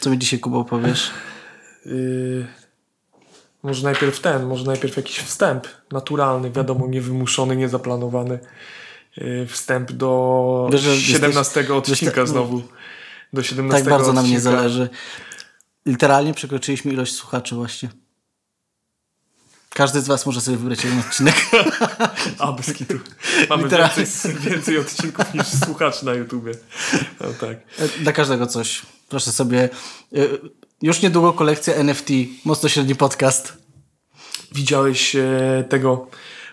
Co mi dzisiaj, Kuba, powiesz? Yy, może najpierw ten, może najpierw jakiś wstęp naturalny, wiadomo, niewymuszony, niezaplanowany. Yy, wstęp do Wiesz, że 17 jesteś- odcinka wiesz, znowu. Do 17 Tak bardzo nam nie odcinka. zależy. Literalnie przekroczyliśmy ilość słuchaczy właśnie. Każdy z was może sobie wybrać jeden odcinek. A, bez kitu. Mamy Literalnie. więcej, więcej odcinków niż słuchaczy na YouTubie. No tak. Dla każdego coś. Proszę sobie. y, Już niedługo kolekcja NFT. Mocno średni podcast. Widziałeś e, tego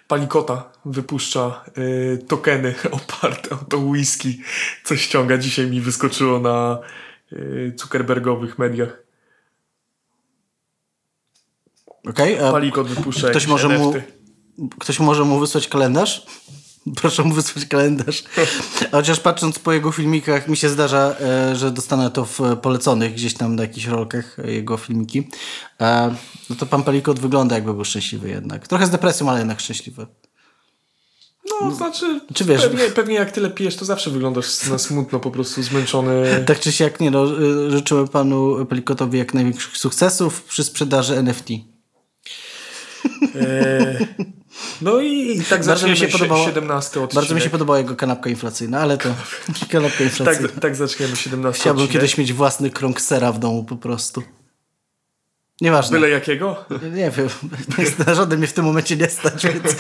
Palikota wypuszcza e, tokeny oparte o to whisky, co ściąga. Dzisiaj mi wyskoczyło na e, Zuckerbergowych mediach. Okej? a Palikot wypuszcza Ktoś może mu, ktoś może mu wysłać kalendarz? Proszę mu wysłać kalendarz. Chociaż patrząc po jego filmikach, mi się zdarza, e, że dostanę to w poleconych gdzieś tam na jakichś rolkach e, jego filmiki. E, No to pan Palikot wygląda jakby był szczęśliwy jednak. Trochę z depresją, ale jednak szczęśliwy. No, znaczy, Czy wiesz- pewnie, pewnie jak tyle pijesz, to zawsze wyglądasz na smutno, po prostu zmęczony. Tak czy siak, nie no, życzymy panu Pelikotowi jak największych sukcesów przy sprzedaży NFT. E, no i, i tak mi się podobało- 17 odcinek. Bardzo mi się podobała jego kanapka inflacyjna, ale to kanapka inflacyjna. tak, tak zaczniemy 17 Chciałbym odcinek. kiedyś mieć własny krąg sera w domu po prostu. Nieważne. Byle jakiego? Nie wiem, na żaden mnie w tym momencie nie stać, więc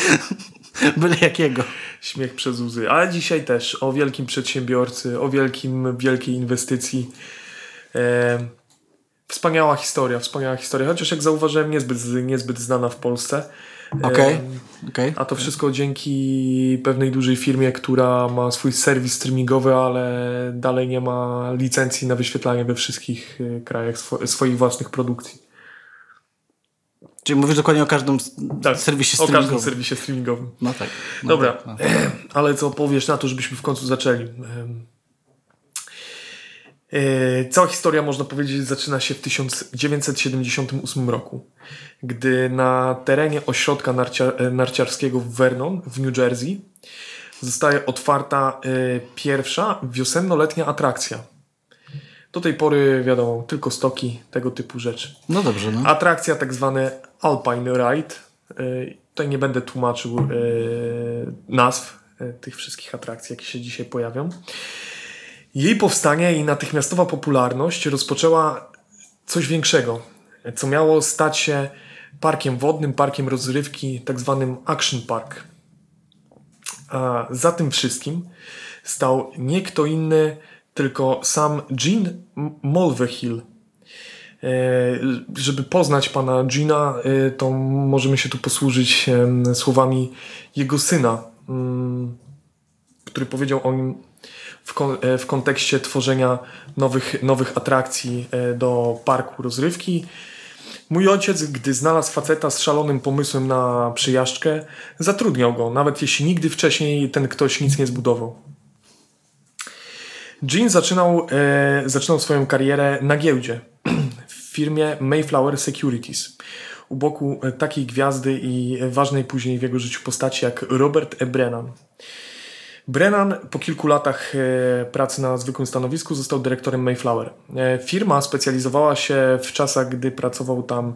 byle jakiego. Śmiech przez łzy. Ale dzisiaj też o wielkim przedsiębiorcy, o wielkim, wielkiej inwestycji. E, wspaniała historia, wspaniała historia. Chociaż jak zauważyłem, niezbyt, niezbyt znana w Polsce. E, Okej, okej. A to wszystko dzięki pewnej dużej firmie, która ma swój serwis streamingowy, ale dalej nie ma licencji na wyświetlanie we wszystkich e, krajach swo- swoich własnych produkcji. Czyli mówisz dokładnie o każdym Tak, serwisie o każdym streamingowym. serwisie streamingowym. No tak. No Dobra, tak, no. ale co powiesz na to, żebyśmy w końcu zaczęli? E, Cała historia, można powiedzieć, zaczyna się w 1978 roku, gdy na terenie ośrodka narcia, e, narciarskiego w Vernon w New Jersey zostaje otwarta e, pierwsza wiosennoletnia atrakcja. Do tej pory, wiadomo, tylko stoki, tego typu rzeczy. no dobrze, no. Atrakcja tak zwane Alpine Ride. Tutaj nie będę tłumaczył nazw tych wszystkich atrakcji, jakie się dzisiaj pojawią. Jej powstanie i natychmiastowa popularność rozpoczęła coś większego, co miało stać się parkiem wodnym, parkiem rozrywki, tak zwanym Action Park. A za tym wszystkim stał nie kto inny, tylko sam Gene Mulvihill, E, żeby poznać pana Gina, e, to możemy się tu posłużyć słowami jego syna, mm, który powiedział o nim w, kon- e, w kontekście tworzenia nowych, nowych atrakcji e, do parku rozrywki. Mój ojciec, gdy znalazł faceta z szalonym pomysłem na przyjażdżkę, zatrudniał go, nawet jeśli nigdy wcześniej ten ktoś nic nie zbudował. Jean zaczynał, e, zaczynał swoją karierę na giełdzie w firmie Mayflower Securities. U boku e, takiej gwiazdy i ważnej później w jego życiu postaci jak Robert E. Brennan. Brennan po kilku latach e, pracy na zwykłym stanowisku został dyrektorem Mayflower. E, Firma specjalizowała się w czasach, gdy pracował tam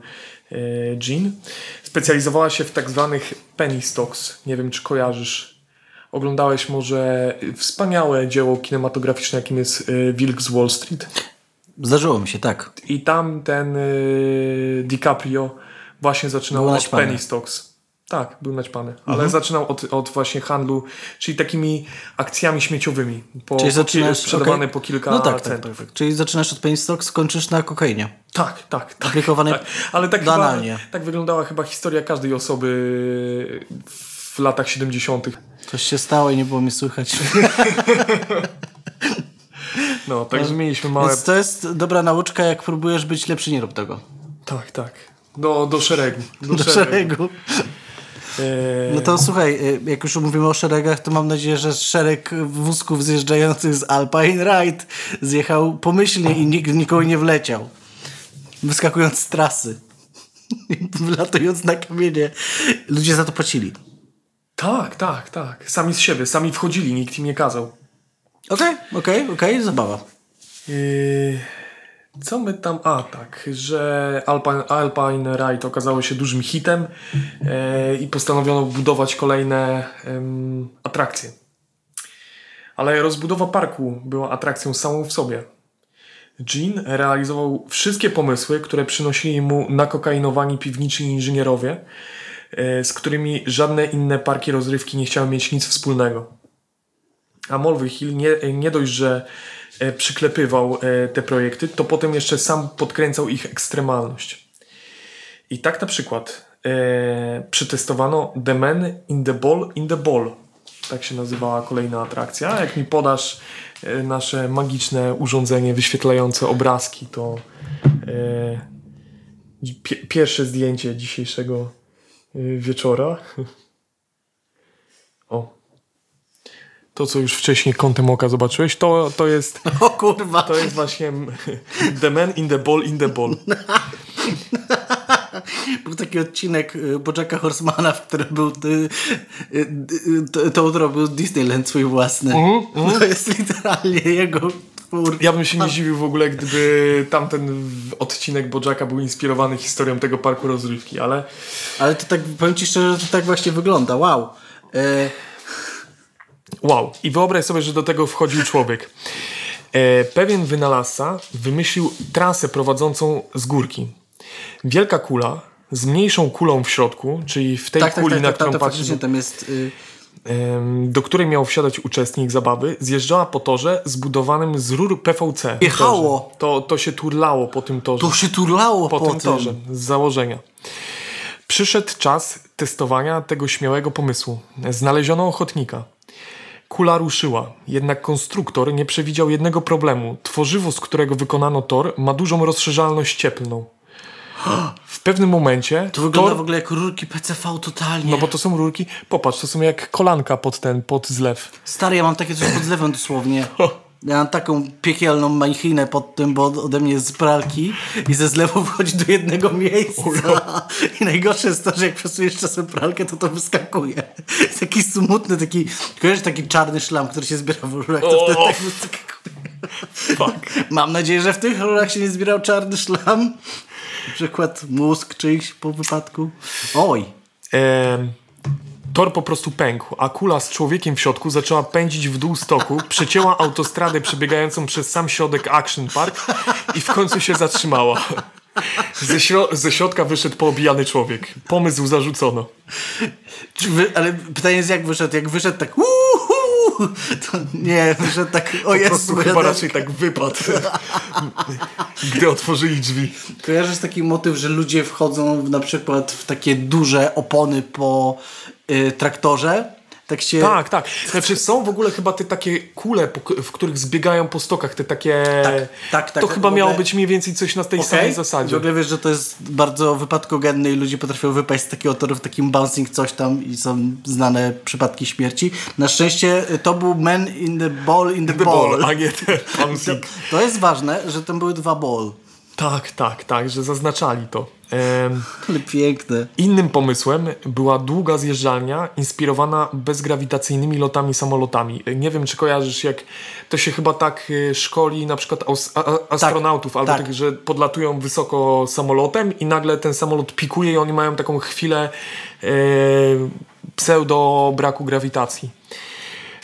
Jean, specjalizowała się w tak zwanych penny stocks. Nie wiem, czy kojarzysz. Oglądałeś może wspaniałe dzieło kinematograficzne, jakim jest e, Wilk z Wall Street. Zdarzyło mi się, tak. I tam ten DiCaprio właśnie zaczynał od penny stocks. Tak, był naćpany. Ale zaczynał od, od właśnie handlu, czyli takimi akcjami śmieciowymi. Po, Czyli zaczynasz... sprzedawane okej. po kilka No tak, tak, centów. tak, tak. Czyli zaczynasz od penny skończysz na kokainie. Tak, tak, tak. Aplikowanej tak. Ale tak, chyba, tak wyglądała chyba historia każdej osoby w latach 70. Coś się stało i nie było mnie słychać. No, także mieliśmy małe... Więc to jest dobra nauczka, jak próbujesz być lepszy, nie rób tego. Tak, tak. Do, do szeregu. Do, Do szeregu. E, No to słuchaj, y, jak już mówimy o szeregach, to mam nadzieję, że szereg wózków zjeżdżających z Alpine Ride zjechał pomyślnie i nikt nikogo nie wleciał. Wyskakując z trasy. Wylatując na kamienie. Ludzie za to płacili. Tak, tak, tak. Sami z siebie, sami wchodzili, nikt im nie kazał. Okej, okej, okej, zabawa. Yy, Co my tam... A, tak, że Alpine, Alpine Ride okazało się dużym hitem e, i postanowiono budować kolejne atrakcje. Ale rozbudowa parku była atrakcją samą w sobie. Jean realizował wszystkie pomysły, które przynosili mu nakokainowani piwniczni inżynierowie, e, z którymi żadne inne parki rozrywki nie chciały mieć nic wspólnego. A Molwy Hill nie, nie dość, że przyklepywał e, te projekty, to potem jeszcze sam podkręcał ich ekstremalność. I tak na przykład e, przetestowano The Man in the Ball in the Ball. Tak się nazywała kolejna atrakcja. Jak mi podasz e, nasze magiczne urządzenie wyświetlające obrazki, to e, pie, pierwsze zdjęcie dzisiejszego e, wieczora. O. To, co już wcześniej kątem oka zobaczyłeś, to, to jest O kurwa. to jest właśnie The Man in the Ball in the Ball. Był taki odcinek y, Bojacka Horsemana, w którym był y, y, to, był Disneyland swój własny. To jest literalnie jego twór. Ja bym się nie dziwił w ogóle, gdyby tamten odcinek Bojacka był inspirowany historią tego parku rozrywki, ale Ale to tak, powiem ci szczerze, że to tak właśnie wygląda. Wow. E, wow. I wyobraź sobie, że do tego wchodził człowiek. E, pewien wynalazca wymyślił trasę prowadzącą z górki. Wielka kula z mniejszą kulą w środku, czyli w tej tak, tak, kuli, tak, na tak, tak, którą faktycznie tam jest... Y, do której miał wsiadać uczestnik zabawy, zjeżdżała po torze zbudowanym z rur PVC. Jechało. To, to się turlało po tym torze. to się turlało po, po, tym tym. torze, z założenia. Przyszedł czas testowania tego śmiałego pomysłu. Znaleziono ochotnika. Kula ruszyła, jednak konstruktor nie przewidział jednego problemu. Tworzywo, z którego wykonano tor, ma dużą rozszerzalność cieplną. W pewnym momencie To wygląda tor, w ogóle jak rurki PCV totalnie. no bo to są rurki, popatrz, to są jak kolanka pod ten, pod zlew. Stary, ja mam takie coś pod zlewem dosłownie. Ja mam taką piekielną mańchinę pod tym, bo ode mnie jest z pralki i ze zlewu wchodzi do jednego miejsca. I najgorsze jest to, że jak przesuniejesz czasem pralkę, to to wyskakuje. Jest taki smutny, taki, kojarzysz taki czarny szlam, który się zbiera w rurach, to wtedy tak wyskakuje. Fuck. Mam nadzieję, że w tych rurach się nie zbierał czarny szlam. Na przykład mózg czyjś po wypadku. Oj. Em, tor po prostu pękł, a kula z człowiekiem w środku zaczęła pędzić w dół stoku, przecięła autostradę przebiegającą przez sam środek Action Park i w końcu się zatrzymała. Ze, śro- ze środka wyszedł poobijany człowiek. Pomysł zarzucono. Wy, ale pytanie jest jak wyszedł? Jak wyszedł tak uhu, to nie, wyszedł tak o Po Jezu, prostu ja chyba tak- raczej tak wypadł, gdy otworzyli drzwi. Kojarzysz taki motyw, że ludzie wchodzą w, na przykład w takie duże opony po y, traktorze? Tak się... Tak, tak. Znaczy są w ogóle chyba te takie kule, w których zbiegają po stokach, te takie... tak, tak, To tak, chyba miało ogóle- być mniej więcej coś na tej Okej? samej zasadzie. W ogóle wiesz, że to jest bardzo wypadkogenne i ludzie potrafią wypaść z takiego toru w takim bouncing coś tam i są znane przypadki śmierci. Na szczęście to był man in the ball in the, The ball. ball, a nie ten To, bouncing. to jest ważne, że tam były dwa ball. Tak, tak, tak, że zaznaczali to. Em, Ale piękne. innym pomysłem była długa zjeżdżalnia inspirowana bezgrawitacyjnymi lotami samolotami. Nie wiem, czy kojarzysz, jak to się chyba tak y, szkoli na przykład aus, a, a, astronautów, albo tak. tak, że podlatują wysoko samolotem i nagle ten samolot pikuje i oni mają taką chwilę e, pseudo braku grawitacji.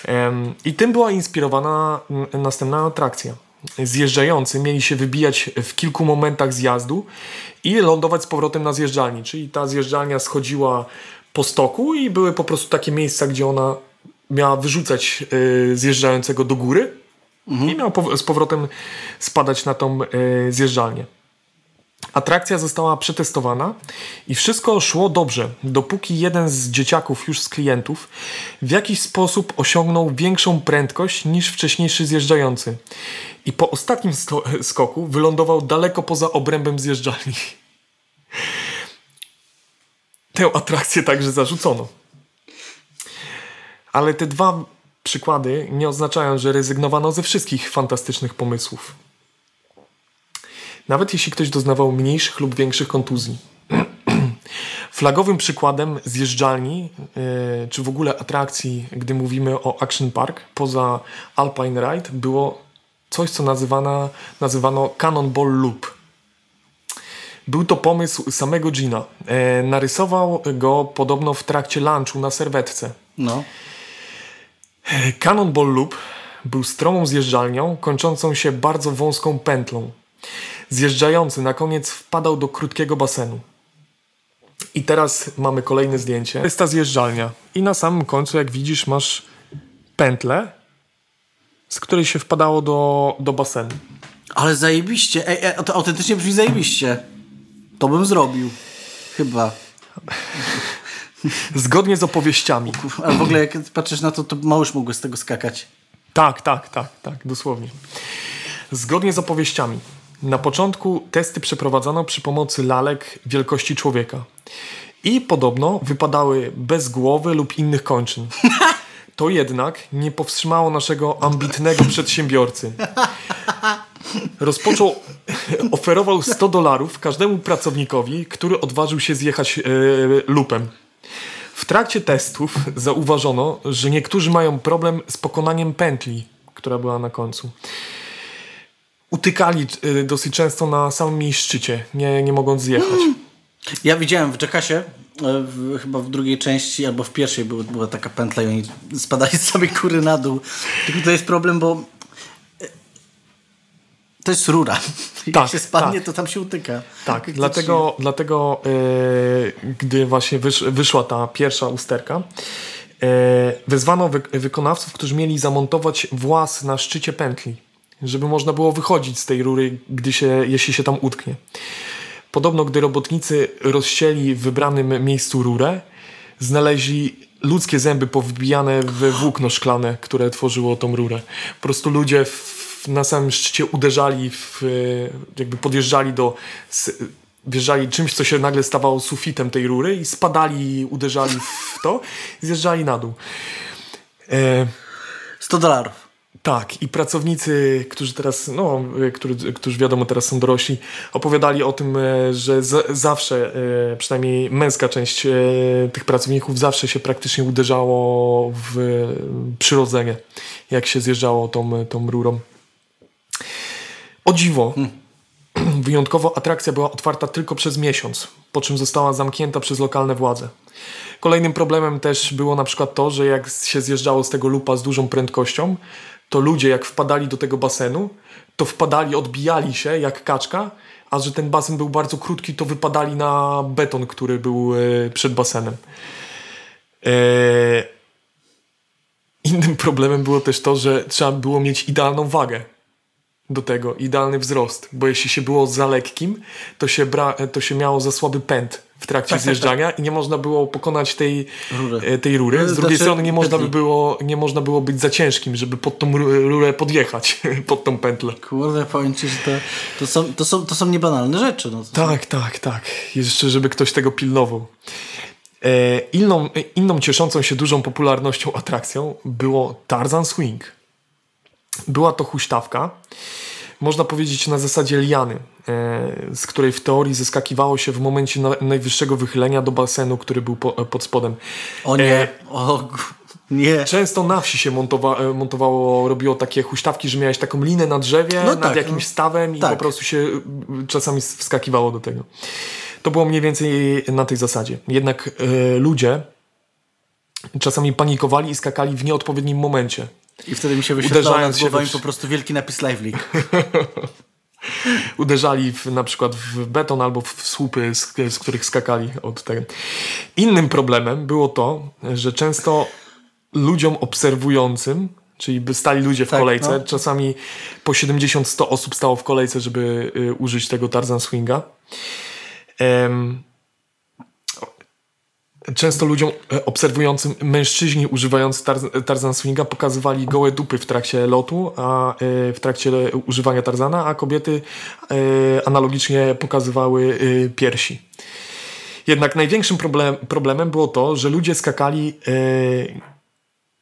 Em, I tym była inspirowana następna atrakcja. Zjeżdżający mieli się wybijać w kilku momentach zjazdu i lądować z powrotem na zjeżdżalni. Czyli ta zjeżdżalnia schodziła po stoku i były po prostu takie miejsca, gdzie ona miała wyrzucać y, zjeżdżającego do góry i miał pow- z powrotem spadać na tą y, zjeżdżalnię. Atrakcja została przetestowana i wszystko szło dobrze, dopóki jeden z dzieciaków, już z klientów, w jakiś sposób osiągnął większą prędkość niż wcześniejszy zjeżdżający. I po ostatnim skoku wylądował daleko poza obrębem zjeżdżalni. Tę atrakcję także zarzucono. Ale te dwa przykłady nie oznaczają, że rezygnowano ze wszystkich fantastycznych pomysłów. Nawet jeśli ktoś doznawał mniejszych lub większych kontuzji. Flagowym przykładem zjeżdżalni, yy, czy w ogóle atrakcji, gdy mówimy o Action Park, poza Alpine Ride, było coś, co nazywana, nazywano Cannonball Loop. Był to pomysł samego Gina. E, narysował go podobno w trakcie lunchu na serwetce. No. E, Cannonball Loop był stromą zjeżdżalnią, kończącą się bardzo wąską pętlą. Zjeżdżający na koniec wpadał do krótkiego basenu. I teraz mamy kolejne zdjęcie. To jest ta zjeżdżalnia. I na samym końcu, jak widzisz, masz pętlę, z której się wpadało do, do basenu. Ale zajebiście. Ej, ej, to autentycznie brzmi zajebiście. To bym zrobił. Chyba. Zgodnie z opowieściami. Ale w ogóle jak patrzysz na to, to małyż mógłby z tego skakać. Tak, tak, tak, tak, dosłownie. Zgodnie z opowieściami. Na początku testy przeprowadzano przy pomocy lalek wielkości człowieka. I podobno wypadały bez głowy lub innych kończyn. To jednak nie powstrzymało naszego ambitnego przedsiębiorcy. Rozpoczął, oferował 100 dolarów każdemu pracownikowi, który odważył się zjechać e, lupem. W trakcie testów zauważono, że niektórzy mają problem z pokonaniem pętli, która była na końcu. Utykali e, dosyć często na samym szczycie, nie, nie mogąc zjechać. Ja widziałem w Jackasie, e, w, chyba w drugiej części albo w pierwszej była, była taka pętla i oni spadali z samej kury na dół. Tylko to jest problem, bo e, to jest rura. Jak Tak, się spadnie, tak. to tam się utyka. Tak, dlatego, dlatego gdy właśnie wysz, wyszła ta pierwsza usterka, e, wezwano wy, wykonawców, którzy mieli zamontować włas na szczycie pętli, żeby można było wychodzić z tej rury, gdy się, jeśli się tam utknie. Podobno, gdy robotnicy rozcięli w wybranym miejscu rurę, znaleźli ludzkie zęby powbijane w włókno szklane, które tworzyło tą rurę. Po prostu ludzie w, na samym szczycie uderzali, w, jakby podjeżdżali do... Wjeżdżali czymś, co się nagle stawało sufitem tej rury i spadali, uderzali w to i zjeżdżali na dół. E, 100 dolarów. Tak, i pracownicy, którzy teraz, no, y, którzy, którzy wiadomo teraz są dorośli, opowiadali o tym, e, że z, zawsze, e, przynajmniej męska część e, tych pracowników, zawsze się praktycznie uderzało w e, przyrodzenie, jak się zjeżdżało tą, tą rurą. O dziwo, wyjątkowo atrakcja była otwarta tylko przez miesiąc, po czym została zamknięta przez lokalne władze. Kolejnym problemem też było na przykład to, że jak się zjeżdżało z tego lupa z dużą prędkością, to ludzie jak wpadali do tego basenu, to wpadali, odbijali się jak kaczka, a że ten basen był bardzo krótki, to wypadali na beton, który był e, przed basenem. E, innym problemem było też to, że trzeba było mieć idealną wagę do tego, idealny wzrost, bo jeśli się było za lekkim, to się, bra, to się miało za słaby pęd w trakcie tak, zjeżdżania i nie można było pokonać tej Rury. e, tej rury. Z Znaczy, drugiej strony nie można, by było, nie można było być za ciężkim, żeby pod tą ru- rurę podjechać, pod tą pętlę. Kurde, powiem ci, że to, to, są, to, są, to są niebanalne rzeczy. No. Tak, tak, tak. Jeszcze, żeby ktoś tego pilnował. E, inną, e, inną cieszącą się dużą popularnością atrakcją było Tarzan Swing. Była to huśtawka, można powiedzieć na zasadzie liany, e, z której w teorii zeskakiwało się w momencie na, najwyższego wychylenia do basenu, który był po, pod spodem. O nie, E, o nie. Często na wsi się montowa, e, montowało, robiło takie huśtawki, że miałeś taką linę na drzewie, No nad tak, jakimś no. stawem i Tak. po prostu się czasami wskakiwało do tego. To było mniej więcej na tej zasadzie. Jednak e, ludzie czasami panikowali i skakali w nieodpowiednim momencie. I wtedy mi się wyświetlało nad się głowami wsz- po prostu wielki napis Live League. Uderzali w, na przykład w beton albo w słupy, z, z których skakali od tego. Innym problemem było to, że często ludziom obserwującym, czyli by stali ludzie w Tak, kolejce, no. czasami po 70-100 osób stało w kolejce, żeby y, użyć tego Tarzan Swinga. Em, Często ludziom e, obserwującym mężczyźni używający tarz- Tarzan Swinga pokazywali gołe dupy w trakcie lotu, a e, w trakcie używania Tarzana, a kobiety e, analogicznie pokazywały e, piersi. Jednak największym problem, problemem było to, że ludzie skakali, e,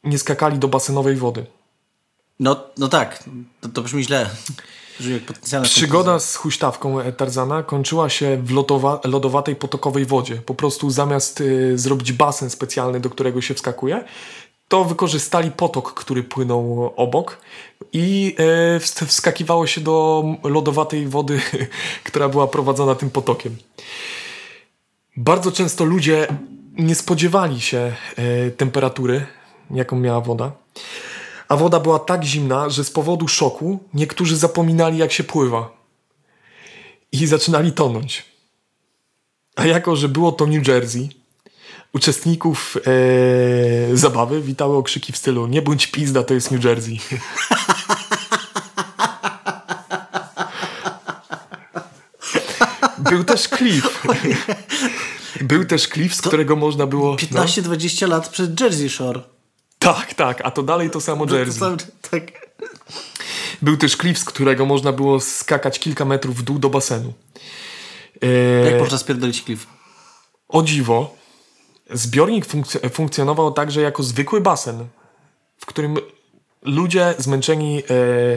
nie skakali do basenowej wody. No, no tak, to, to brzmi źle. Przygoda z huśtawką Tarzana kończyła się w lodowa, lodowatej potokowej wodzie. Po prostu zamiast y, zrobić basen specjalny, do którego się wskakuje, to wykorzystali potok, który płynął obok i wst- wskakiwało się do lodowatej wody, która była prowadzona tym potokiem. Bardzo często ludzie nie spodziewali się e, temperatury, jaką miała woda. A woda była tak zimna, że z powodu szoku niektórzy zapominali, jak się pływa. I zaczynali tonąć. A jako, że było to New Jersey, uczestników e, zabawy witały okrzyki w stylu nie bądź pizda, to jest New Jersey. Był też klif. Był też klif, z którego można było... no. 15-20 lat przed Jersey Shore. Tak, tak, a to dalej to samo To Jersey. sam- tak. Był też klif, z którego można było skakać kilka metrów w dół do basenu. E, Jak można spierdolić klif? O dziwo, zbiornik funkc- funkcjonował także jako zwykły basen, w którym ludzie zmęczeni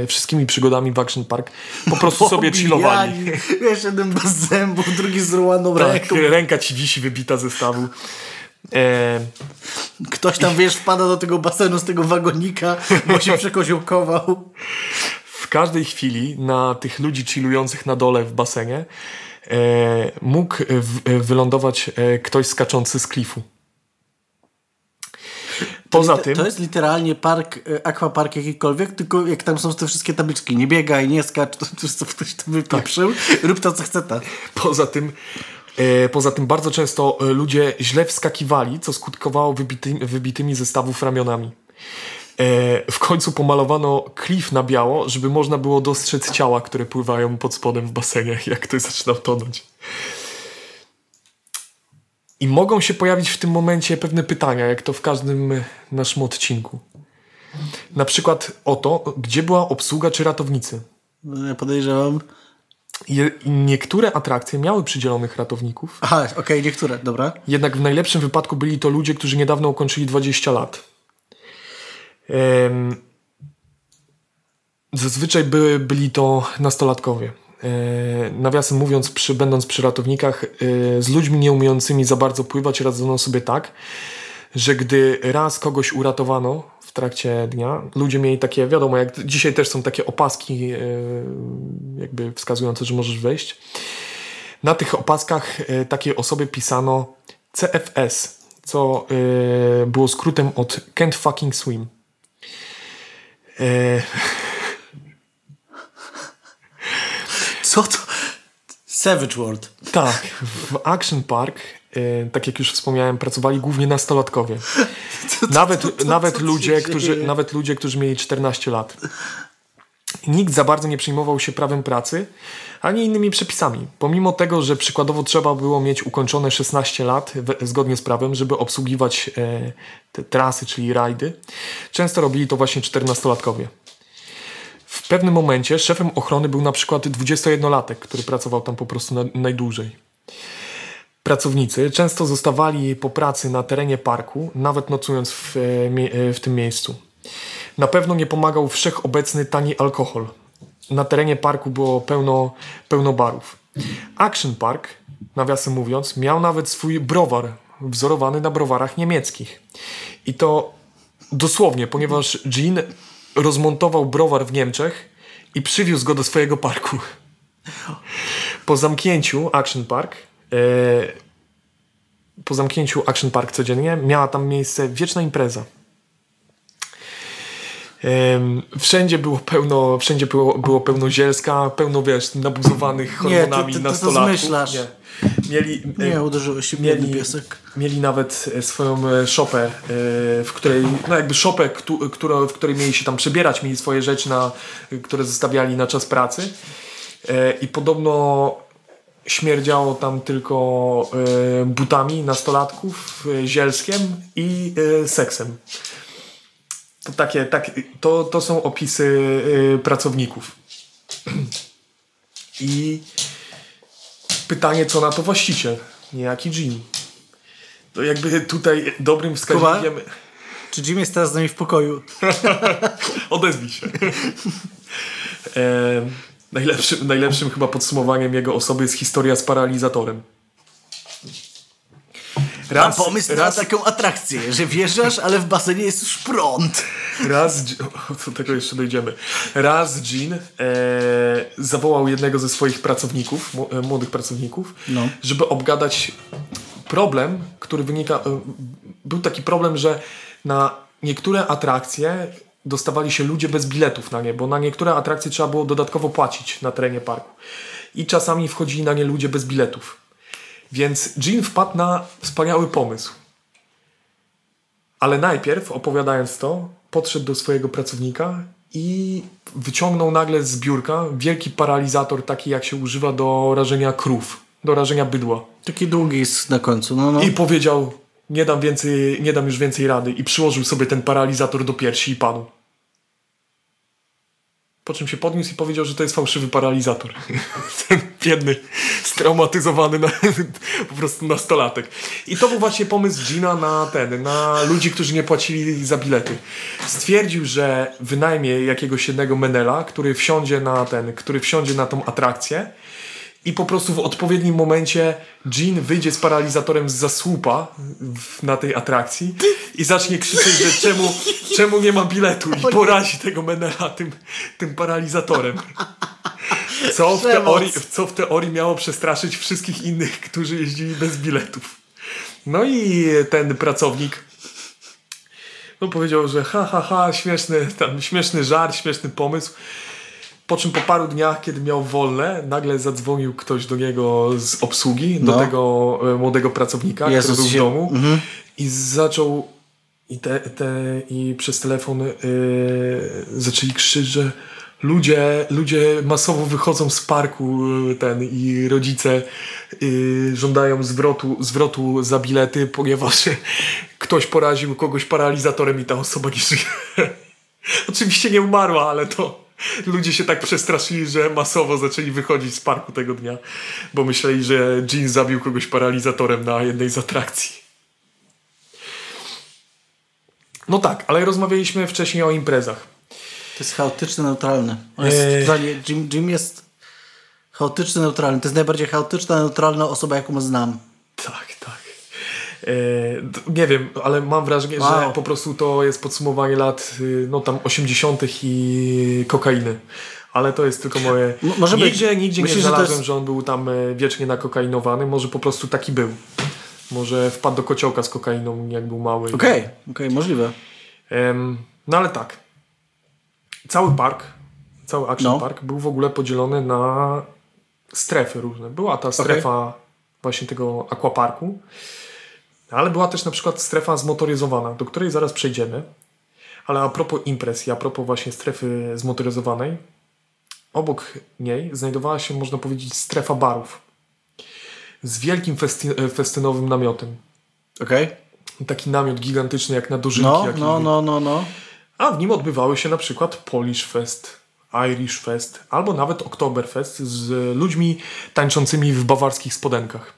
e, wszystkimi przygodami w Action Park po prostu sobie chillowali. Wiesz, jeden bez zębów, drugi z Tak, ręką. ręka ci wisi wybita ze stawu. E, Ktoś tam, wiesz, wpada do tego basenu z tego wagonika, bo się przekoziołkował. w każdej chwili na tych ludzi chillujących na dole w basenie e, mógł wylądować e, ktoś skaczący z klifu. Poza To- tym... To jest literalnie park, aquapark jakikolwiek, tylko jak tam są te wszystkie tabliczki, nie biegaj, nie skacz, to, to, to ktoś to wypieprzył, rób to co chce ta. Poza tym, poza tym bardzo często e, ludzie źle wskakiwali, co skutkowało wybity, wybitymi ze stawów ramionami. E, w końcu pomalowano klif na biało, żeby można było dostrzec ciała, które pływają pod spodem w basenie, jak ktoś zaczyna tonąć. I mogą się pojawić w tym momencie pewne pytania, jak to w każdym e, naszym odcinku. Na przykład o to, gdzie była obsługa czy ratownicy. No, Ja podejrzewam. Je, niektóre atrakcje miały przydzielonych ratowników, Aha, okej, niektóre, dobra. Jednak w najlepszym wypadku byli to ludzie, którzy niedawno ukończyli 20 lat. Zazwyczaj byli to nastolatkowie. E, nawiasem mówiąc, przy, będąc przy ratownikach, e, z ludźmi nieumiejącymi za bardzo pływać radzono sobie tak, że gdy raz kogoś uratowano w trakcie dnia, ludzie mieli takie, wiadomo, jak dzisiaj też są takie opaski, e, jakby wskazujące, że możesz wejść. Na tych opaskach e, takiej osobie pisano CFS, co e, było skrótem od Can't Fucking Swim. Co to? Savage World. tak, w Action Park, tak jak już wspomniałem, pracowali głównie nastolatkowie. Nawet, co- co- nawet, co się ludzie, którzy, dzieje? nawet ludzie, którzy mieli 14 lat. Nikt za bardzo nie przejmował się prawem pracy, ani innymi przepisami. Pomimo tego, że przykładowo trzeba było mieć ukończone 16 lat we, zgodnie z prawem, żeby obsługiwać e, te trasy, czyli rajdy, często robili to właśnie 14-latkowie. W pewnym momencie szefem ochrony był na przykład 21-latek, który pracował tam po prostu na, najdłużej. Pracownicy często zostawali po pracy na terenie parku, nawet nocując w, e, e, w tym miejscu. Na pewno nie pomagał wszechobecny tani alkohol. Na terenie parku było pełno, pełno barów. Action Park, nawiasem mówiąc, miał nawet swój browar, wzorowany na browarach niemieckich. I to dosłownie, ponieważ Jean rozmontował browar w Niemczech i przywiózł go do swojego parku. Po zamknięciu Action Park, po zamknięciu Action Park codziennie, miała tam miejsce wieczna impreza. Wszędzie było pełno, wszędzie było, było pełno zielska, pełno wiesz, nabuzowanych Nie, ty- hormonami ty- ty to nastolatków. zmyślasz. Nie. Mieli, Nie, e, uderzyło się mieli- piesek. Mieli nawet e, swoją e, szopę, e, w której, no jakby szopę, któ- która, w której mieli się tam przebierać, mieli swoje rzeczy, na, które zostawiali na czas pracy. E, I podobno śmierdziało tam tylko e, butami nastolatków, e, zielskiem i e, seksem. To takie, tak, to, to są opisy e, pracowników. I pytanie, co na to właściciel, niejaki Jim. To jakby tutaj dobrym wskaźnikiem... Czy Jim jest teraz z nami w pokoju? Odezwij się. e, najlepszym, najlepszym chyba podsumowaniem jego osoby jest historia z paralizatorem. Mam pomysł raz, na taką atrakcję, że wjeżdżasz, ale w basenie jest już prąd. Raz, do tego jeszcze dojdziemy. Raz Jean e, zawołał jednego ze swoich pracowników, e, młodych pracowników, no. żeby obgadać problem, który wynika. E, był taki problem, że na niektóre atrakcje dostawali się ludzie bez biletów na nie, bo na niektóre atrakcje trzeba było dodatkowo płacić na terenie parku. I czasami wchodzili na nie ludzie bez biletów. Więc Jean wpadł na wspaniały pomysł. Ale najpierw, opowiadając to, podszedł do swojego pracownika i wyciągnął nagle z biurka wielki paralizator, taki jak się używa do rażenia krów, do rażenia bydła. Taki długi jest na końcu. No, no. I powiedział, nie dam, więcej, nie dam już więcej rady. I przyłożył sobie ten paralizator do piersi i padł. Po czym się podniósł i powiedział, że to jest fałszywy paralizator. Ten biedny, straumatyzowany na, po prostu nastolatek. I to był właśnie pomysł Gina na ten, na ludzi, którzy nie płacili za bilety. Stwierdził, że wynajmie jakiegoś jednego menela, który wsiądzie na ten, który wsiądzie na tą atrakcję i po prostu w odpowiednim momencie Jean wyjdzie z paralizatorem z zasłupa na tej atrakcji i zacznie krzyczeć, że czemu, czemu nie ma biletu i porazi tego Menela tym, tym paralizatorem. Co w, teorii, co w teorii miało przestraszyć wszystkich innych, którzy jeździli bez biletów. No i ten pracownik no powiedział, że ha, ha, ha, śmieszny, tam, śmieszny żart, śmieszny pomysł. Po czym po paru dniach, kiedy miał wolne, nagle zadzwonił ktoś do niego z obsługi, no. do tego e, młodego pracownika, Jezus który był się... w domu mhm. i zaczął i, te, te, i przez telefon yy, zaczęli krzyczeć, że ludzie, ludzie masowo wychodzą z parku e, ten i rodzice yy, żądają zwrotu, zwrotu za bilety, ponieważ ktoś poraził kogoś paralizatorem i ta osoba nie żyje. Oczywiście nie umarła, ale to Ludzie się tak przestraszyli, że masowo zaczęli wychodzić z parku tego dnia, bo myśleli, że Jean zabił kogoś paralizatorem na jednej z atrakcji. No tak, ale rozmawialiśmy wcześniej o imprezach. To jest chaotyczne, neutralne. Jest eee. Jim, Jim jest chaotyczny, neutralny. To jest najbardziej chaotyczna, neutralna osoba, jaką znam. Tak, nie wiem, ale mam wrażenie, wow. że po prostu to jest podsumowanie lat y, no tam 80. i kokainy. Ale to jest tylko moje. może nigdzie być. nigdzie Myślisz, nie znalazłem, że, jest... że on był tam e, wiecznie nakokainowany. Może po prostu taki był. Może wpadł do kociołka z kokainą, jak był mały. Okej, okay, okej, okay, możliwe. No ale tak. Cały park, cały Action no. Park był w ogóle podzielony na strefy różne. Była ta strefa okay. właśnie tego aquaparku. Ale była też na przykład strefa zmotoryzowana, do której zaraz przejdziemy. Ale a propos imprez i a propos właśnie strefy zmotoryzowanej, obok niej znajdowała się, można powiedzieć, strefa barów. Z wielkim festy festynowym namiotem. Okej. Okay. Taki namiot gigantyczny jak na dożynki. No, no, no, no, no. A w nim odbywały się na przykład Polish Fest, Irish Fest albo nawet Oktoberfest z ludźmi tańczącymi w bawarskich spodenkach.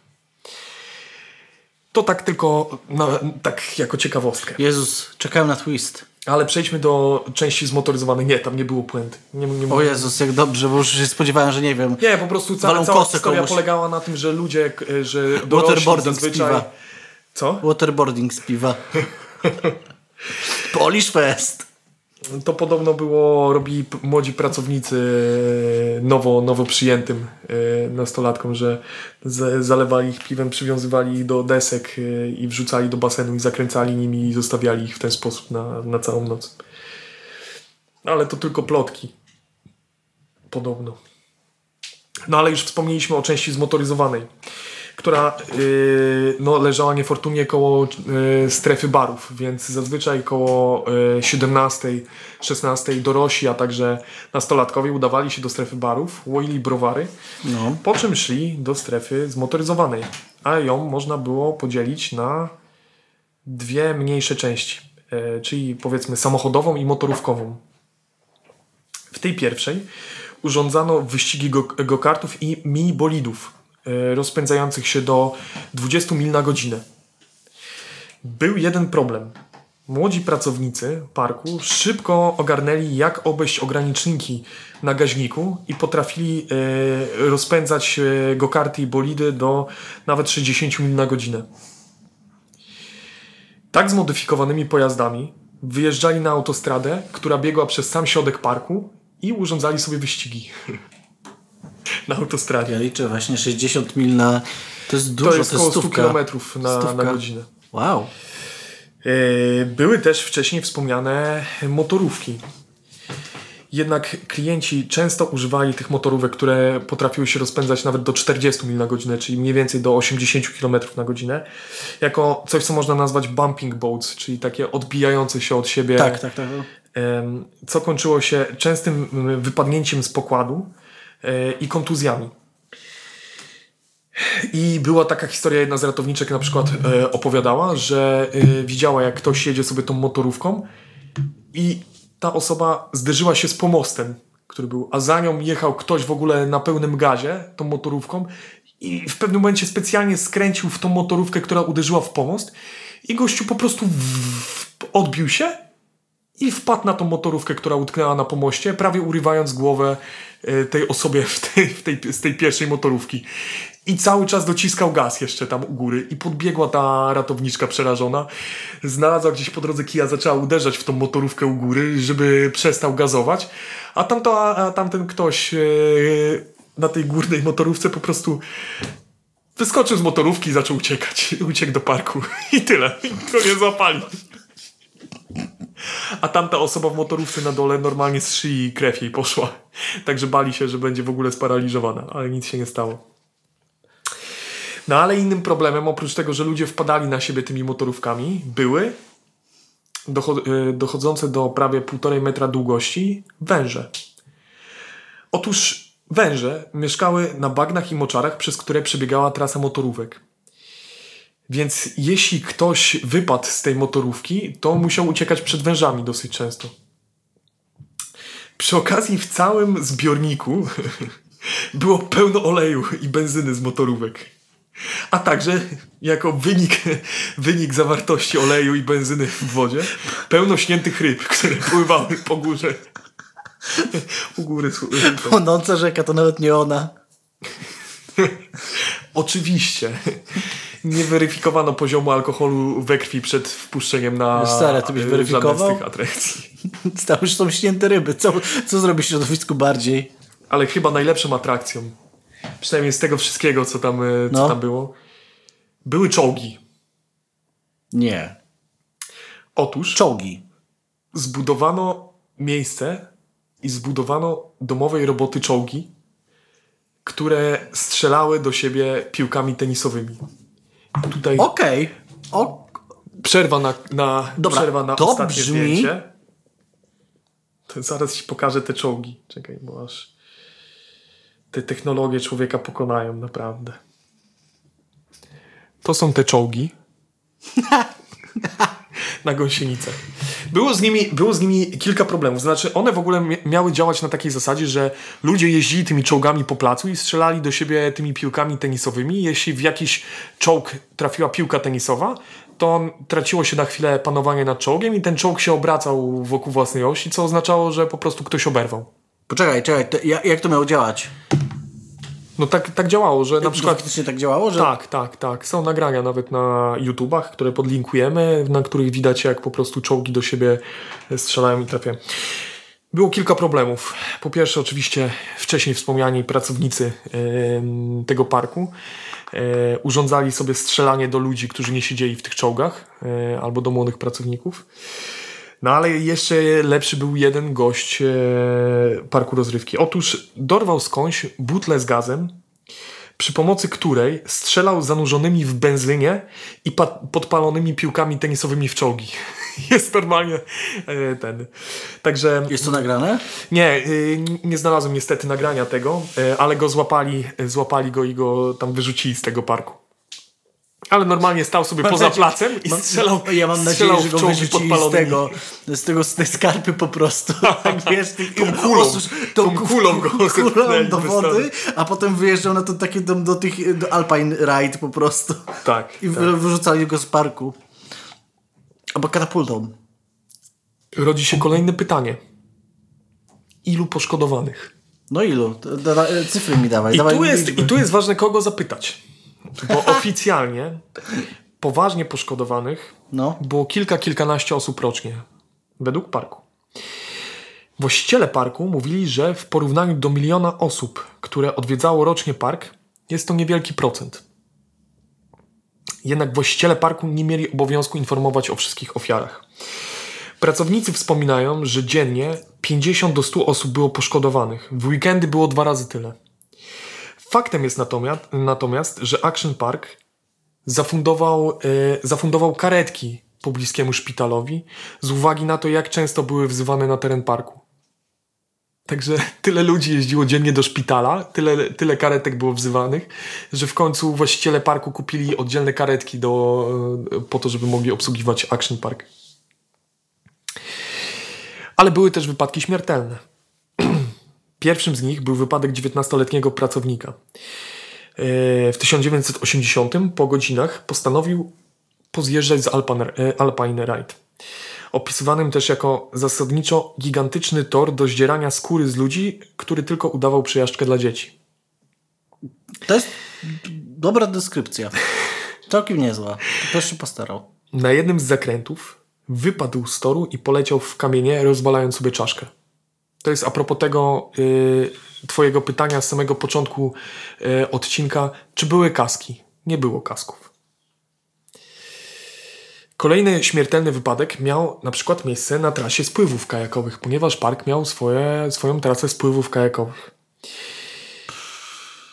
To tak tylko, no, tak jako ciekawostkę. Jezus, czekałem na twist. Ale przejdźmy do części zmotoryzowanej. Nie, tam nie było puenty. Nie, nie o Jezus, jak dobrze, bo już się spodziewałem, że nie wiem. Nie, po prostu cała, cała historia komuś. polegała na tym, że ludzie, że Waterboarding zazwyczaj... z piwa. Co? Waterboarding z piwa. Polish Fest to podobno było, robili młodzi pracownicy e, nowo, nowo przyjętym e, nastolatkom, że zalewali ich piwem, przywiązywali ich do desek e, i wrzucali do basenu i zakręcali nimi i zostawiali ich w ten sposób na, na całą noc. Ale to tylko plotki. Podobno. No ale już wspomnieliśmy o części zmotoryzowanej która yy, no, leżała niefortunnie koło yy, strefy barów, więc zazwyczaj koło yy, 17, 16 dorośli, a także nastolatkowie udawali się do strefy barów, łoili browary, no. po czym szli do strefy zmotoryzowanej, a ją można było podzielić na dwie mniejsze części, yy, czyli powiedzmy samochodową i motorówkową. W tej pierwszej urządzano wyścigi go-kartów go i mini bolidów rozpędzających się do 20 mil na godzinę. Był jeden problem. Młodzi pracownicy parku szybko ogarnęli, jak obejść ograniczniki na gaźniku i potrafili e, rozpędzać e, go-karty i bolidy do nawet 60 mil na godzinę. tak zmodyfikowanymi pojazdami wyjeżdżali na autostradę, która biegła przez sam środek parku i urządzali sobie wyścigi na autostradzie. Ja liczę właśnie 60 mil na... To jest dużo, To jest to około jest 100 stówka. km na, na godzinę. Wow. E, Były też wcześniej wspomniane motorówki. Jednak klienci często używali tych motorówek, które potrafiły się rozpędzać nawet do 40 mil na godzinę, czyli mniej więcej do 80 km na godzinę, jako coś, co można nazwać bumping boats, czyli takie odbijające się od siebie, Tak, tak, tak. co kończyło się częstym wypadnięciem z pokładu i kontuzjami. I była taka historia, jedna z ratowniczek na przykład e, opowiadała, że e, widziała jak ktoś jedzie sobie tą motorówką i ta osoba zderzyła się z pomostem, który był, a za nią jechał ktoś w ogóle na pełnym gazie tą motorówką i w pewnym momencie specjalnie skręcił w tą motorówkę, która uderzyła w pomost i gościu po prostu w, odbił się i wpadł na tą motorówkę, która utknęła na pomoście, prawie urywając głowę e, tej osobie w tej, w tej, z tej pierwszej motorówki. I cały czas dociskał gaz jeszcze tam u góry. I podbiegła ta ratowniczka przerażona. Znalazła gdzieś po drodze kija, zaczęła uderzać w tą motorówkę u góry, żeby przestał gazować. A, tamto, a tamten ktoś e, na tej górnej motorówce po prostu wyskoczył z motorówki i zaczął uciekać. Uciekł do parku. I tyle. I go nie złapali. A tamta osoba w motorówce na dole normalnie z szyi krew jej poszła. Także bali się, że będzie w ogóle sparaliżowana, ale nic się nie stało. No ale innym problemem, oprócz tego, że ludzie wpadali na siebie tymi motorówkami, były y, dochodzące do prawie półtorej metra długości węże. Otóż węże mieszkały na bagnach i moczarach, przez które przebiegała trasa motorówek. Więc jeśli ktoś wypadł z tej motorówki, to musiał uciekać przed wężami dosyć często. Przy okazji w całym zbiorniku było pełno oleju i benzyny z motorówek. A także jako wynik, wynik zawartości oleju i benzyny w wodzie pełno śniętych ryb, które pływały po górze. U góry. Płonąca rzeka to nawet nie ona. Oczywiście. Nie weryfikowano poziomu alkoholu we krwi przed wpuszczeniem na stary, ty byś e, weryfikował? żadne z tych atrakcji. Tam już są śnięte ryby. Co, co zrobi środowisku bardziej? Ale chyba najlepszą atrakcją, przynajmniej z tego wszystkiego, co tam, e, co No. tam było, były czołgi. Nie. Otóż Czołgi. zbudowano miejsce i zbudowano domowej roboty czołgi, które strzelały do siebie piłkami tenisowymi. Tutaj Okej. O, Przerwa na, na, Dobra, przerwa na to ostatnie brzmi- zdjęcie. To zaraz ci pokażę te czołgi. Czekaj, bo aż te technologie człowieka pokonają, naprawdę. To są te czołgi. na gąsienicę. Było z, nimi, było z nimi kilka problemów. Znaczy, one w ogóle mia- miały działać na takiej zasadzie, że ludzie jeździli tymi czołgami po placu i strzelali do siebie tymi piłkami tenisowymi. Jeśli w jakiś czołg trafiła piłka tenisowa, to traciło się na chwilę panowanie nad czołgiem i ten czołg się obracał wokół własnej osi, co oznaczało, że po prostu ktoś oberwał. poczekaj, czekaj. To, jak to miało działać? No tak, tak działało, że na przykład faktycznie tak działało, że... Tak, tak, tak. Są nagrania nawet na YouTubach, które podlinkujemy, na których widać jak po prostu czołgi do siebie strzelają i trafiają. Było kilka problemów. Po pierwsze, oczywiście wcześniej wspomniani pracownicy em, tego parku e, urządzali sobie strzelanie do ludzi, którzy nie siedzieli w tych czołgach, e, albo do młodych pracowników. No ale jeszcze lepszy był jeden gość e, parku rozrywki. Otóż dorwał skądś butlę z gazem, przy pomocy której strzelał zanurzonymi w benzynie i pa- podpalonymi piłkami tenisowymi w czołgi. Jest normalnie e, ten. Także Jest to nagrane? nie, y, nie znalazłem niestety nagrania tego, e, ale go złapali, e, złapali go i go tam wyrzucili z tego parku. Ale normalnie stał sobie Mam poza nadzieję- placem i mam- strzelał, Ja mam nadzieję, że go wyrzucili z tego, z tego, z tej skarpy po prostu. Tak, wiesz, ty, Tą kulą. tą, Tą kulą go kulą do wody, a potem wyjeżdżał na to takie do, do tych, do Alpine Ride po prostu. Tak. I tak. wy- wyrzucali go z parku. Albo katapultą. Rodzi się kolejne pytanie. Ilu poszkodowanych? No ilu? Cyfry mi dawaj. I dawaj tu, jest, liczby. I tu jest ważne, kogo zapytać. Bo oficjalnie poważnie poszkodowanych No. było kilka, kilkanaście osób rocznie, według parku. Właściciele parku mówili, że w porównaniu do miliona osób, które odwiedzało rocznie park, jest to niewielki procent. Jednak właściciele parku nie mieli obowiązku informować o wszystkich ofiarach. Pracownicy wspominają, że dziennie 50 do 100 osób było poszkodowanych. W weekendy było dwa razy tyle. Faktem jest natomiast, natomiast że Action Park zafundował, e, zafundował karetki pobliskiemu szpitalowi z uwagi na to, jak często były wzywane na teren parku. Także tyle ludzi jeździło dziennie do szpitala, tyle, tyle karetek było wzywanych, że w końcu właściciele parku kupili oddzielne karetki do, e, po to, żeby mogli obsługiwać Action Park. Ale były też wypadki śmiertelne. Pierwszym z nich był wypadek 19-letniego pracownika. E, W 1980 po godzinach postanowił pozjeżdżać z Alpine, e, Alpine Ride. Opisywanym też jako zasadniczo gigantyczny tor do zdzierania skóry z ludzi, który tylko udawał przejażdżkę dla dzieci. To jest dobra deskrypcja. Całkiem niezła. Ktoś się postarał. Na jednym z zakrętów wypadł z toru i poleciał w kamienie, rozwalając sobie czaszkę. To jest a propos tego y, twojego pytania z samego początku y, odcinka, czy były kaski? Nie było kasków. Kolejny śmiertelny wypadek miał na przykład miejsce na trasie spływów kajakowych, ponieważ park miał swoje, swoją trasę spływów kajakowych.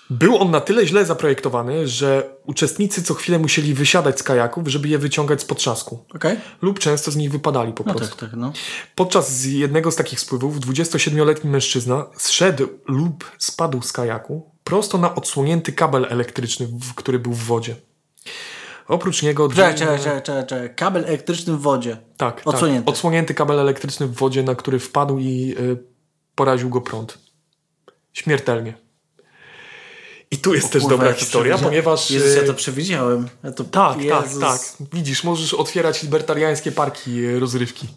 Był on na tyle źle zaprojektowany, że uczestnicy co chwilę musieli wysiadać z kajaków, żeby je wyciągać z potrzasku. Okej? Lub często z nich wypadali po No prostu. tak, tak, no. Podczas jednego z takich spływów 27-letni mężczyzna zszedł lub spadł z kajaku prosto na odsłonięty kabel elektryczny, który był w wodzie. Oprócz niego... Czekaj, czekaj, czekaj, czekaj, czekaj. Kabel elektryczny w wodzie. Tak, Odsłonięty. Tak, odsłonięty kabel elektryczny w wodzie, na który wpadł i y, poraził go prąd. Śmiertelnie. I tu jest też Kurwa, dobra ja to historia, ponieważ... Jezus, ja y, to przewidziałem. Ja to... tak, Jezus. tak, tak. Widzisz, możesz otwierać libertariańskie parki y, rozrywki.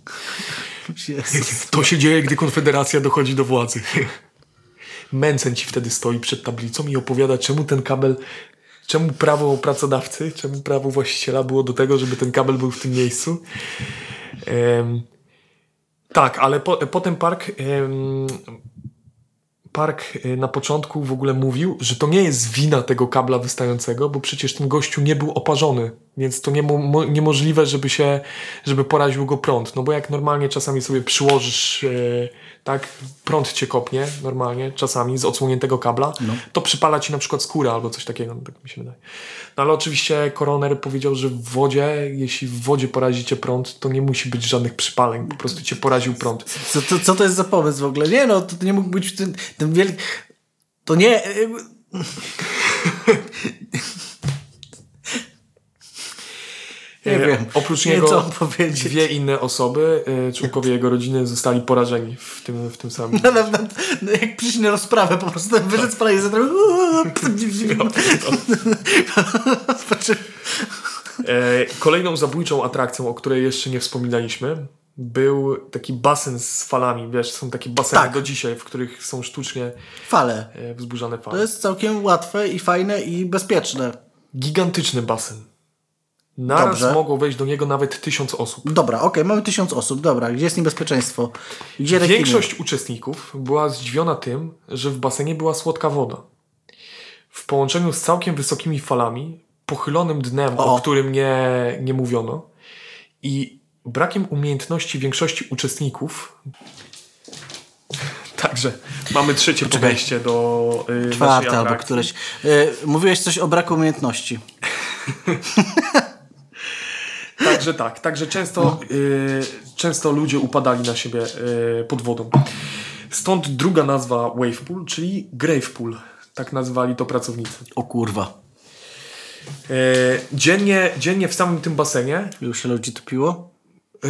Jezus. To się dzieje, gdy Konfederacja dochodzi do władzy. Mencen ci wtedy stoi przed tablicą i opowiada, czemu ten kabel, czemu prawo pracodawcy, czemu prawo właściciela było do tego, żeby ten kabel był w tym miejscu. Em, tak, ale po, potem park. em, Park y, na początku w ogóle mówił, że to nie jest wina tego kabla wystającego, bo przecież ten gościu nie był oparzony, więc to niemo, mo, niemożliwe, żeby się, żeby poraził go prąd. No bo jak normalnie czasami sobie przyłożysz, e, tak, prąd cię kopnie normalnie, czasami z odsłoniętego kabla, to przypala ci na przykład skórę albo coś takiego, no, tak mi się wydaje. No ale oczywiście koroner powiedział, że w wodzie, jeśli w wodzie porazicie prąd, to nie musi być żadnych przypaleń, po prostu cię poraził prąd. Co, to, co to jest za pomysł w ogóle? Nie no, to, to nie mógł być ten, ten wielki... To nie... e, Nie E, wiem. Oprócz niego dwie inne osoby, e, członkowie jego rodziny, zostali porażeni w tym, w tym samym. No, no, no, jak przyszli na rozprawę, po prostu ten wyszedł z pana i zaczął... E, kolejną zabójczą atrakcją, o której jeszcze nie wspominaliśmy, był taki basen z falami. Wiesz, są takie baseny Tak. do dzisiaj, w których są sztucznie Fale. e, wzburzane To fale. jest całkiem łatwe i fajne i bezpieczne. Gigantyczny basen. Naraz Dobrze. mogło wejść do niego nawet tysiąc osób. Dobra, okej, mamy tysiąc osób, dobra, gdzie jest niebezpieczeństwo? Gdzie rekiny? Większość uczestników była zdziwiona tym, że w basenie była słodka woda. W połączeniu z całkiem wysokimi falami, pochylonym dnem, o, O. którym nie, nie mówiono, i brakiem umiejętności większości uczestników. Także mamy trzecie podejście do yy, Czwarte albo któreś. Y, mówiłeś coś o braku umiejętności. Także tak, także często, No. y, często ludzie upadali na siebie y, pod wodą. Stąd druga nazwa wave pool, czyli grave pool. Tak nazwali to pracownicy. O kurwa. E, dziennie, dziennie w samym tym basenie Już się ludzi topiło? e,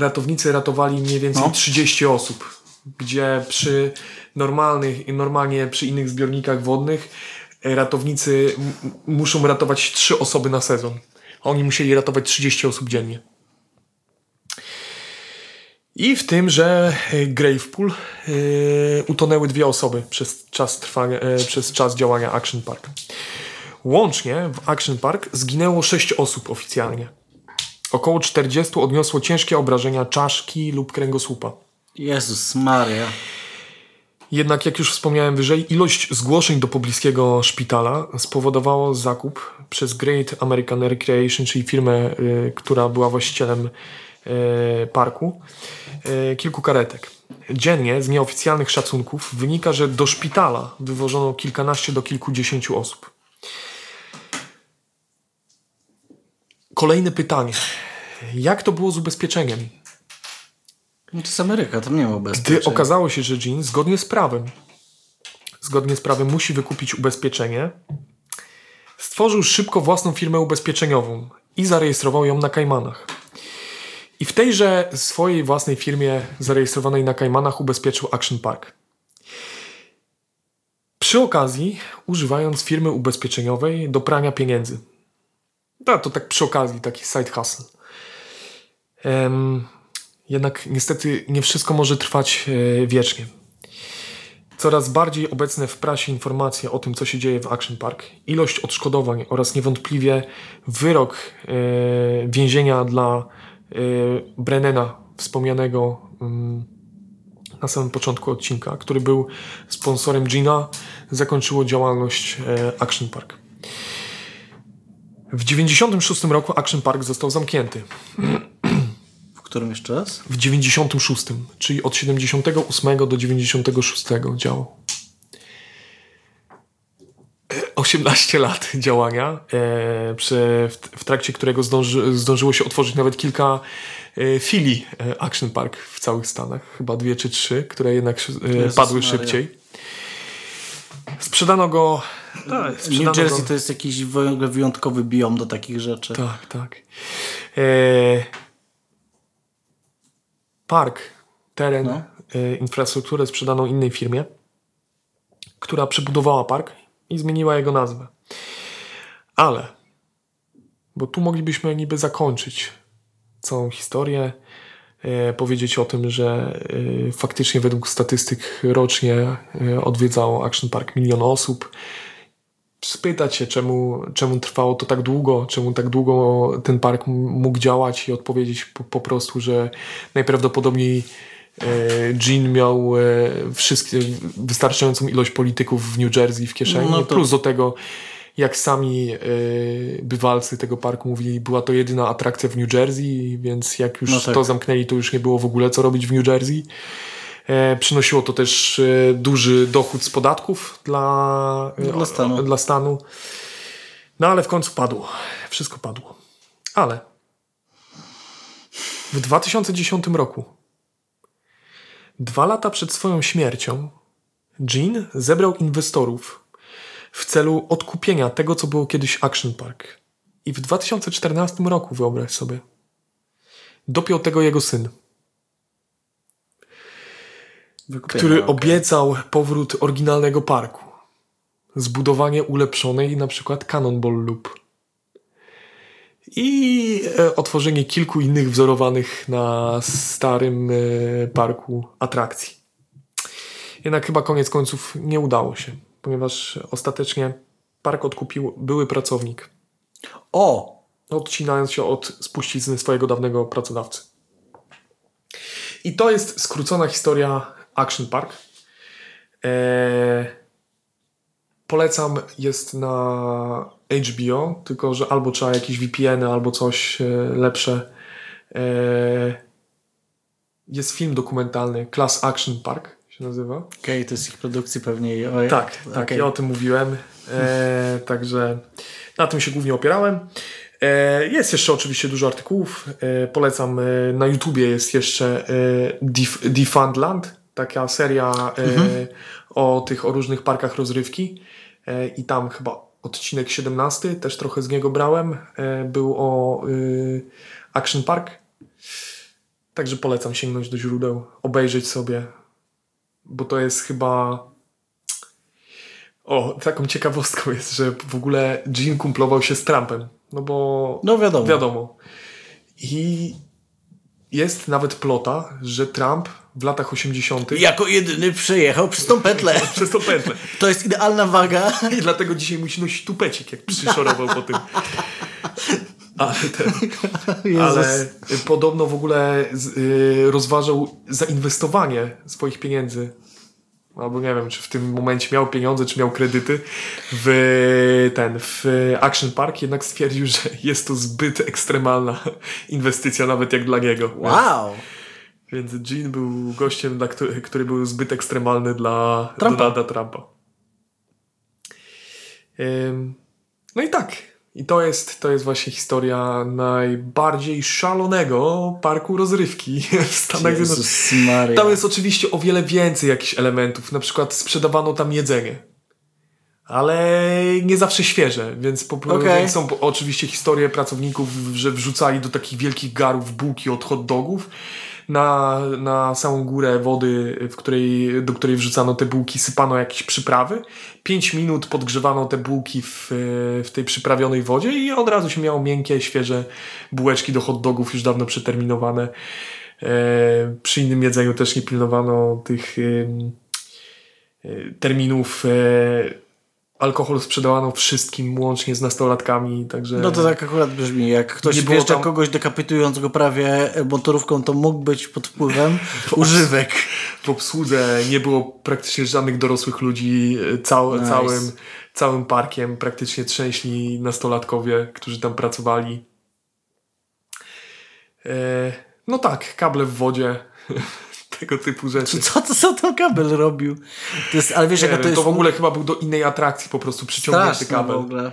ratownicy ratowali mniej więcej No. 30 osób, gdzie przy normalnych, normalnie przy innych zbiornikach wodnych ratownicy muszą ratować 3 osoby na sezon. Oni musieli ratować 30 osób dziennie. I w tym, że e, Gravepool e, utonęły dwie osoby przez czas trwania, e, przez czas działania Action Park. Łącznie w Action Park zginęło 6 osób oficjalnie. Około 40 odniosło ciężkie obrażenia czaszki lub kręgosłupa. Jezus Maria. Jednak, jak już wspomniałem wyżej, ilość zgłoszeń do pobliskiego szpitala spowodowało zakup przez Great American Recreation, czyli firmę, y, która była właścicielem y, parku, y, kilku karetek. Dziennie z nieoficjalnych szacunków wynika, że do szpitala wywożono kilkanaście do kilkudziesięciu osób. Kolejne pytanie. Jak to było z ubezpieczeniem? No to jest Ameryka, tam nie ma Gdy ubezpieczenia. okazało się, że Jean zgodnie z prawem, zgodnie z prawem musi wykupić ubezpieczenie, stworzył szybko własną firmę ubezpieczeniową i zarejestrował ją na Kajmanach. I w tejże swojej własnej firmie zarejestrowanej na Kajmanach ubezpieczył Action Park. Przy okazji, używając firmy ubezpieczeniowej do prania pieniędzy. No, to tak przy okazji, taki side hustle. Em, jednak niestety nie wszystko może trwać e, wiecznie. Coraz bardziej obecne w prasie informacje o tym, co się dzieje w Action Park, ilość odszkodowań oraz niewątpliwie wyrok e, więzienia dla e, Brennena, wspomnianego mm, na samym początku odcinka, który był sponsorem Gina, zakończyło działalność Action Park. W 96 roku Action Park został zamknięty. W którym jeszcze raz? W 96, czyli od 78 do 96 działał. E, 18 lat działania, e, przy, w, w trakcie którego zdąży, zdążyło się otworzyć nawet kilka e, filii e, Action Park w całych Stanach. Chyba dwie czy trzy, które jednak e, Jezus padły Maria. szybciej. Sprzedano go. Tak, New sprzedano Jersey go, to jest jakiś wy- wyjątkowy biom do takich rzeczy. Tak, tak. E, park, teren, No. e, infrastrukturę sprzedano innej firmie, która przebudowała park i zmieniła jego nazwę. Ale, bo tu moglibyśmy niby zakończyć całą historię, e, powiedzieć o tym, że e, faktycznie według statystyk rocznie e, odwiedzało Action Park milion osób, spytać się, czemu, czemu trwało to tak długo, czemu tak długo ten park mógł działać i odpowiedzieć po, po prostu, że najprawdopodobniej Jean miał e, wszystkie, wystarczającą ilość polityków w New Jersey w kieszeni, No to- plus do tego jak sami e, bywalcy tego parku mówili, była to jedyna atrakcja w New Jersey, więc jak już No tak. to zamknęli, to już nie było w ogóle co robić w New Jersey. E, przynosiło to też e, duży dochód z podatków dla, e, Dla stanu. dla stanu. No ale w końcu padło. Wszystko padło. Ale w 2010 roku, dwa lata przed swoją śmiercią, Jean zebrał inwestorów w celu odkupienia tego, co było kiedyś Action Park. I w 2014 roku, wyobraź sobie, dopiął tego jego syn Wykupienia, który okej. obiecał powrót oryginalnego parku. Zbudowanie ulepszonej na przykład Cannonball Loop. I e, otworzenie kilku innych wzorowanych na starym e, parku atrakcji. Jednak chyba koniec końców nie udało się, ponieważ ostatecznie park odkupił były pracownik, O! odcinając się od spuścizny swojego dawnego pracodawcy. I to jest skrócona historia Action Park. Eee, polecam, jest na HBO, tylko że albo trzeba jakieś VPN-y, albo coś e, lepsze. Eee, jest film dokumentalny, Class Action Park się nazywa. Okej, to jest ich produkcji pewnie. Oj, Tak, tak, okej. ja o tym mówiłem. E, także na tym się głównie opierałem. E, jest jeszcze oczywiście dużo artykułów. E, polecam. E, na YouTubie jest jeszcze e, Def- Defundland, taka seria e, o tych o różnych parkach rozrywki. E, I tam chyba odcinek 17, też trochę z niego brałem. E, był o Action Park. Także polecam sięgnąć do źródeł, obejrzeć sobie, bo to jest chyba o, taką ciekawostką jest, że w ogóle Jean kumplował się z Trumpem. No bo No wiadomo. wiadomo. I jest nawet plota, że Trump w latach 80. Jako jedyny przejechał przez tą petlę. przez tą pętlę. To jest idealna waga. I dlatego dzisiaj musi nosić tupecik, jak przyszorował po tym. Ale, ten, ale podobno w ogóle y, rozważał zainwestowanie swoich pieniędzy. Albo nie wiem, czy w tym momencie miał pieniądze, czy miał kredyty w ten, w Action Park, jednak stwierdził, że jest to zbyt ekstremalna inwestycja, nawet jak dla niego. Wow! Więc, więc Gene był gościem, dla, który, który był zbyt ekstremalny dla Trumpa. Donalda Trumpa. No i tak. I to jest, to jest właśnie historia najbardziej szalonego parku rozrywki w Stanach Zjednoczonych. Tam jest oczywiście o wiele więcej jakichś elementów. Na przykład sprzedawano tam jedzenie. Ale nie zawsze świeże, więc po, więc są oczywiście historie pracowników, że wrzucali do takich wielkich garów bułki od hot dogów. Na, na samą górę wody, w której, do której wrzucano te bułki, sypano jakieś przyprawy. 5 minut podgrzewano te bułki w, w tej przyprawionej wodzie i od razu się miało miękkie, świeże bułeczki do hot dogów, już dawno przeterminowane. E, przy innym jedzeniu też nie pilnowano tych e, terminów. E, alkohol sprzedawano wszystkim, łącznie z nastolatkami, także... No to tak akurat brzmi. Jak ktoś wjeżdża tam- kogoś dekapitując go prawie motorówką, to mógł być pod wpływem używek. w obsłudze nie było praktycznie żadnych dorosłych ludzi, e, cał, Nice. całym, całym parkiem praktycznie trzęśli nastolatkowie, którzy tam pracowali. E, no tak, kable w wodzie, tego typu rzeczy. Co to co ten kabel robił? To jest, ale wiesz, Nie jaka wiem, to to jest w ogóle chyba był do innej atrakcji po prostu przyciągnięty straszne w kabel. ogóle.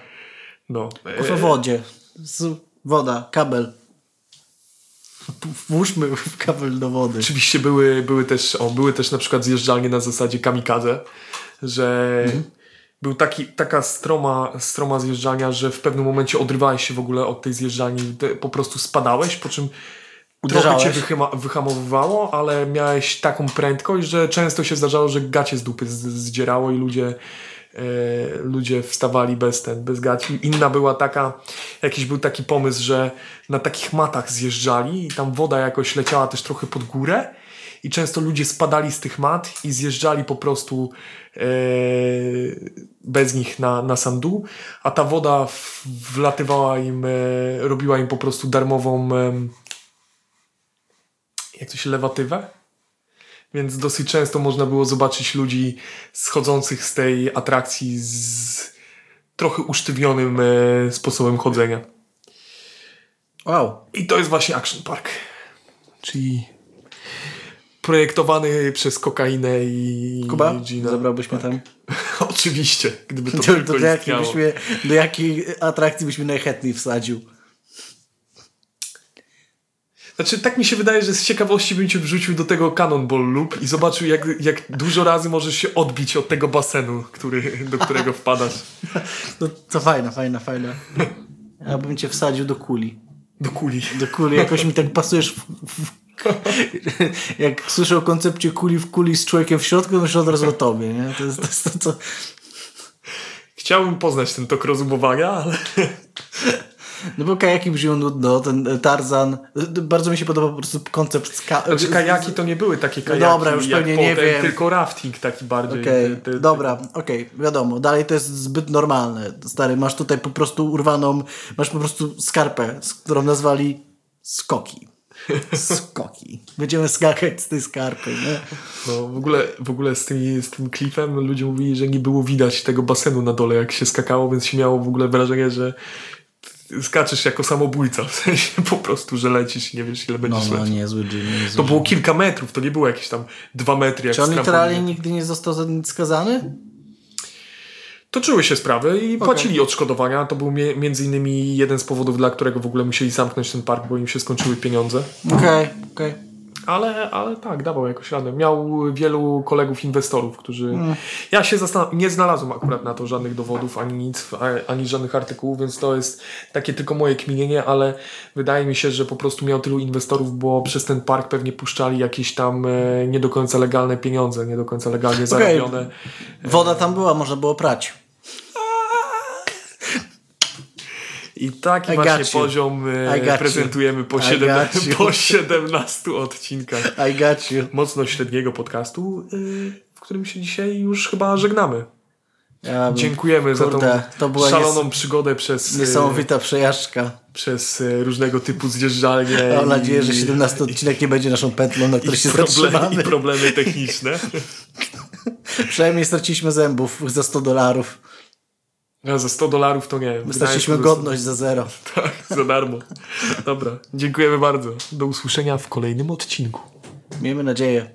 No. W E, wodzie. Z, woda, kabel. Włóżmy w kabel do wody. Oczywiście były, były, też, o, były też na przykład zjeżdżalnie na zasadzie kamikadze, że Mhm. był taki, taka stroma, stroma zjeżdżalnia, że w pewnym momencie odrywałeś się w ogóle od tej zjeżdżalni, po prostu spadałeś, po czym trochę Uderzałeś. cię wychyma, wyhamowywało, ale miałeś taką prędkość, że często się zdarzało, że gacie z dupy z, zdzierało i ludzie e, ludzie wstawali bez ten, bez gaci. Inna była taka, jakiś był taki pomysł, że na takich matach zjeżdżali i tam woda jakoś leciała też trochę pod górę i często ludzie spadali z tych mat i zjeżdżali po prostu e, bez nich na, na sam dół, a ta woda w, wlatywała im, e, robiła im po prostu darmową jak to się, lewatywę? Więc dosyć często można było zobaczyć ludzi schodzących z tej atrakcji z trochę usztywnionym e, sposobem chodzenia. Wow. I to jest właśnie Action Park. Czyli projektowany przez kokainę i Kuba, Gina. zabrałbyś mnie tam? Oczywiście, gdyby to To, tylko to do, jakiej byśmy, do jakiej atrakcji byśmy najchętniej wsadził? Znaczy, tak mi się wydaje, że z ciekawości bym cię wrzucił do tego Cannonball Loop i zobaczył, jak, jak dużo razy możesz się odbić od tego basenu, który, do którego wpadasz. No, to fajna, fajna, fajna. Ja bym cię wsadził do kuli. Do kuli. Do kuli jakoś mi tak pasujesz w, w, jak słyszę o koncepcie kuli w kuli z człowiekiem w środku, to myślę od razu o tobie, nie? To jest to, jest to co... Chciałbym poznać ten tok rozumowania, ale No bo kajaki brzmią nudno, ten Tarzan. Bardzo mi się podoba po prostu koncept ska... znaczy, kajaki to nie były takie kajaki dobra, już pewnie nie potem, wiem. tylko rafting taki bardziej. Okej, Te- te- dobra, okej, wiadomo. Dalej to jest zbyt normalne. Stary, masz tutaj po prostu urwaną, masz po prostu skarpę, którą nazwali skoki. Skoki. Będziemy skakać z tej skarpy, nie? No, w ogóle, w ogóle z, tymi, z tym klifem ludzie mówili, że nie było widać tego basenu na dole, jak się skakało, więc się miało w ogóle wrażenie, że skaczesz jako samobójca, w sensie po prostu, że lecisz i nie wiesz ile No, będziesz no, niezły. Niezły To było kilka metrów, to nie było jakieś tam dwa metry jak Czy on literalnie nigdy nie został za nic skazany? Toczyły się sprawy i płacili odszkodowania. To był mie- między innymi jeden z powodów, dla którego w ogóle musieli zamknąć ten park, bo im się skończyły pieniądze. Okej, okej. Ale, ale tak, dawał jakoś radę. Miał wielu kolegów inwestorów, którzy... Ja się zastan- nie znalazłem akurat na to żadnych dowodów, ani nic, ani żadnych artykułów, więc to jest takie tylko moje kminienie, ale wydaje mi się, że po prostu miał tylu inwestorów, bo przez ten park pewnie puszczali jakieś tam e, nie do końca legalne pieniądze, nie do końca legalnie zarobione. Woda tam była, można było prać. I taki I właśnie you. poziom e, prezentujemy po, siedem, po 17 odcinkach I got you. mocno średniego podcastu, y, w którym się dzisiaj już chyba żegnamy. Dziękujemy za kurde, tą to była szaloną przygodę przez, y, Niesamowita przejażdżka. przez różnego typu zjeżdżalnie. Mam nadzieję, że 17 odcinek nie będzie naszą pętlą, na której się problemy. I problemy techniczne. Przynajmniej straciliśmy zębów za 100 dolarów. Ja za 100 dolarów to nie wiem. Wystarczyliśmy godność za zero. Tak, za darmo. Dobra, dziękujemy bardzo. Do usłyszenia w kolejnym odcinku. Miejmy nadzieję.